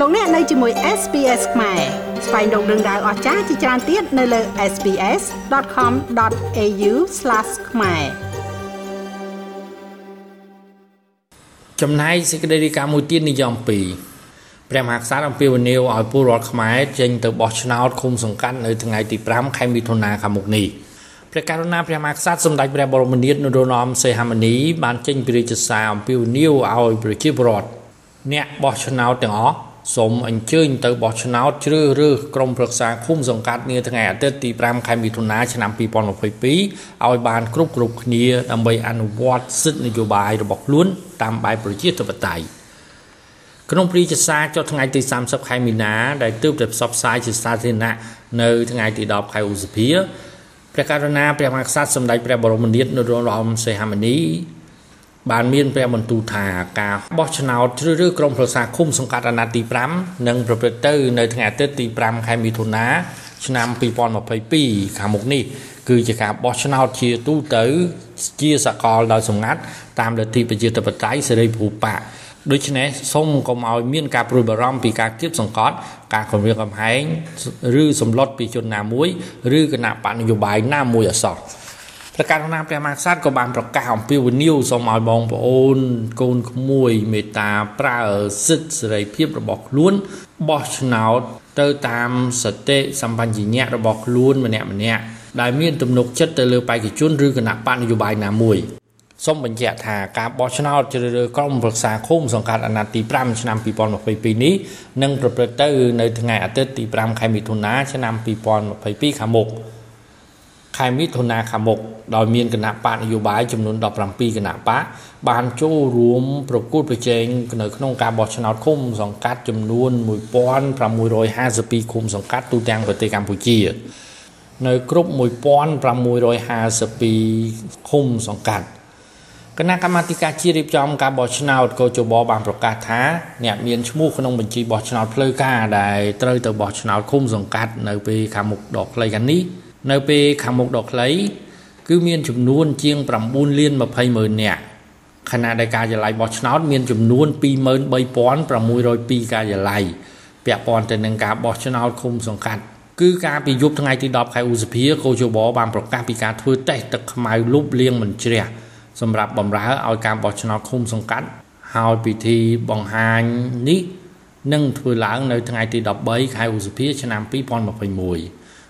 លោកអ្នកនៅជាមួយ SPS ខ្មែរស្វែងរកដឹងដៅអស្ចារ្យជាច្រើនទៀតនៅលើ SPS.com.au/ ខ្មែរចំណែកសេចក្តីរាយការណ៍មួយទៀតនិយម2ព្រះមហាក្សត្រអំពាវនាវឲ្យពលរដ្ឋខ្មែរចេញទៅបោះឆ្នោតឃុំសង្កាត់នៅថ្ងៃទី5ខែមិថុនាខាងមុខនេះព្រះករុណាព្រះមហាក្សត្រសម្ដេចព្រះបរមនាថនរោត្តមសីហមុនីបានចេញពីរាជសារអំពាវនាវឲ្យប្រជាពលរដ្ឋអ្នកបោះឆ្នោតទាំងអស់ សូមអញ្ជើញទៅបោះឆ្នោតជ្រើសរើសក្រុមប្រឹក្សាឃុំសង្កាត់នាថ្ងៃអាទិត្យទី5ខែមិថុនាឆ្នាំ2022ឲ្យបានគ្រប់គ្រប់គ្នាដើម្បីអនុវត្តសិទ្ធិនយោបាយរបស់ខ្លួនតាមបែបប្រជាធិបតេយ្យក្នុងព្រីចសាចុះថ្ងៃទី30ខែមីនាដែលទើបតែផ្សព្វផ្សាយជាសាធារណៈនៅថ្ងៃទី10ខែឧសភាព្រះករុណាព្រះមហាក្សត្រសម្ដេចព្រះបរមនាថនរោត្តមសីហមុនី បានមានព្រះបន្ទូលថាការបោះឆ្នោតជ្រើសរើសក្រុមប្រឹក្សាឃុំសង្កាត់អាណត្តិទី5នឹងប្រព្រឹត្តទៅនៅថ្ងៃអាទិត្យទី5ខែមិថុនាឆ្នាំ2022ខាងមុខនេះគឺជាការបោះឆ្នោតជាទូទៅជាសកលដោយសម្ងាត់តាមលទ្ធិប្រជាធិបតេយ្យសេរីភូប៉ាដូច្នេះសូមកុំឲ្យមានការព្រួយបារម្ភពីការគៀបសង្កត់ការគម្រាមកំហែងឬសម្លុតពីជនណាមួយ ឬគណៈបកនយោបាយណាមួយអសោះ ព្រះករុណាព្រះមហាក្សត្រក៏បានប្រកាសអំពាវនាវសូមឲ្យបងប្អូនកូនក្មួយមេត្តាប្រើសិទ្ធិសេរីភាពរបស់ខ្លួនបោះឆ្នោតទៅតាមសតិសម្បញ្ញៈរបស់ខ្លួនម្នាក់ម្នាក់ដែលមានទំនុកចិត្តទៅលើបេក្ខជនឬគណៈបកនយោបាយណាមួយសូមបញ្ជាក់ថាការបោះឆ្នោតជ្រើសរើសក្រុមប្រឹក្សាឃុំសង្កាត់អាណត្តិទី5ឆ្នាំ2022នេះនឹងប្រព្រឹត្តទៅនៅថ្ងៃអាទិត្យទី5ខែមិថុនាឆ្នាំ2022ខាងមុខ ខែមិថុនាខាងមុខដោយមានគណៈបកនយោបាយចំនួន17គណៈបកបានចូលរួមប្រគួតប្រជែងនៅក្នុងការបោះឆ្នោតឃុំសង្កាត់ចំនួន1652ឃុំសង្កាត់ទូទាំងប្រទេសកម្ពុជានៅគ្រប់1652ឃុំសង្កាត់គណៈកម្មាធិការជាតិរៀបចំការបោះឆ្នោតកោជបបានប្រកាសថាអ្នកមានឈ្មោះក្នុងបញ្ជីបោះឆ្នោតផ្លូវការដែលត្រូវទៅបោះឆ្នោតឃុំសង្កាត់នៅពេលខាងមុខដកខ្លីខាងនេះនៅ ពេលខាងមុខដកខ្លីគឺមានចំនួនជាង9លាន20ម៉ឺននាក់ខណៈដែលការិយាល័យបោះឆ្នោតមានចំនួន23602ការិយាល័យពាក់ព័ន្ធទៅនឹងការបោះឆ្នោតឃុំសង្កាត់គឺការពីយប់ថ្ងៃទី10ខែឧសភាកោជបបានប្រកាសពីការធ្វើតេស្តទឹកខ្មៅលុបលាងមិនជ្រះសម្រាប់បំរើឲ្យការបោះឆ្នោតឃុំសង្កាត់ហើយពិធីបង្ហាញនេះនឹងធ្វើឡើងនៅថ្ងៃទី13ខែឧសភាឆ្នាំ2021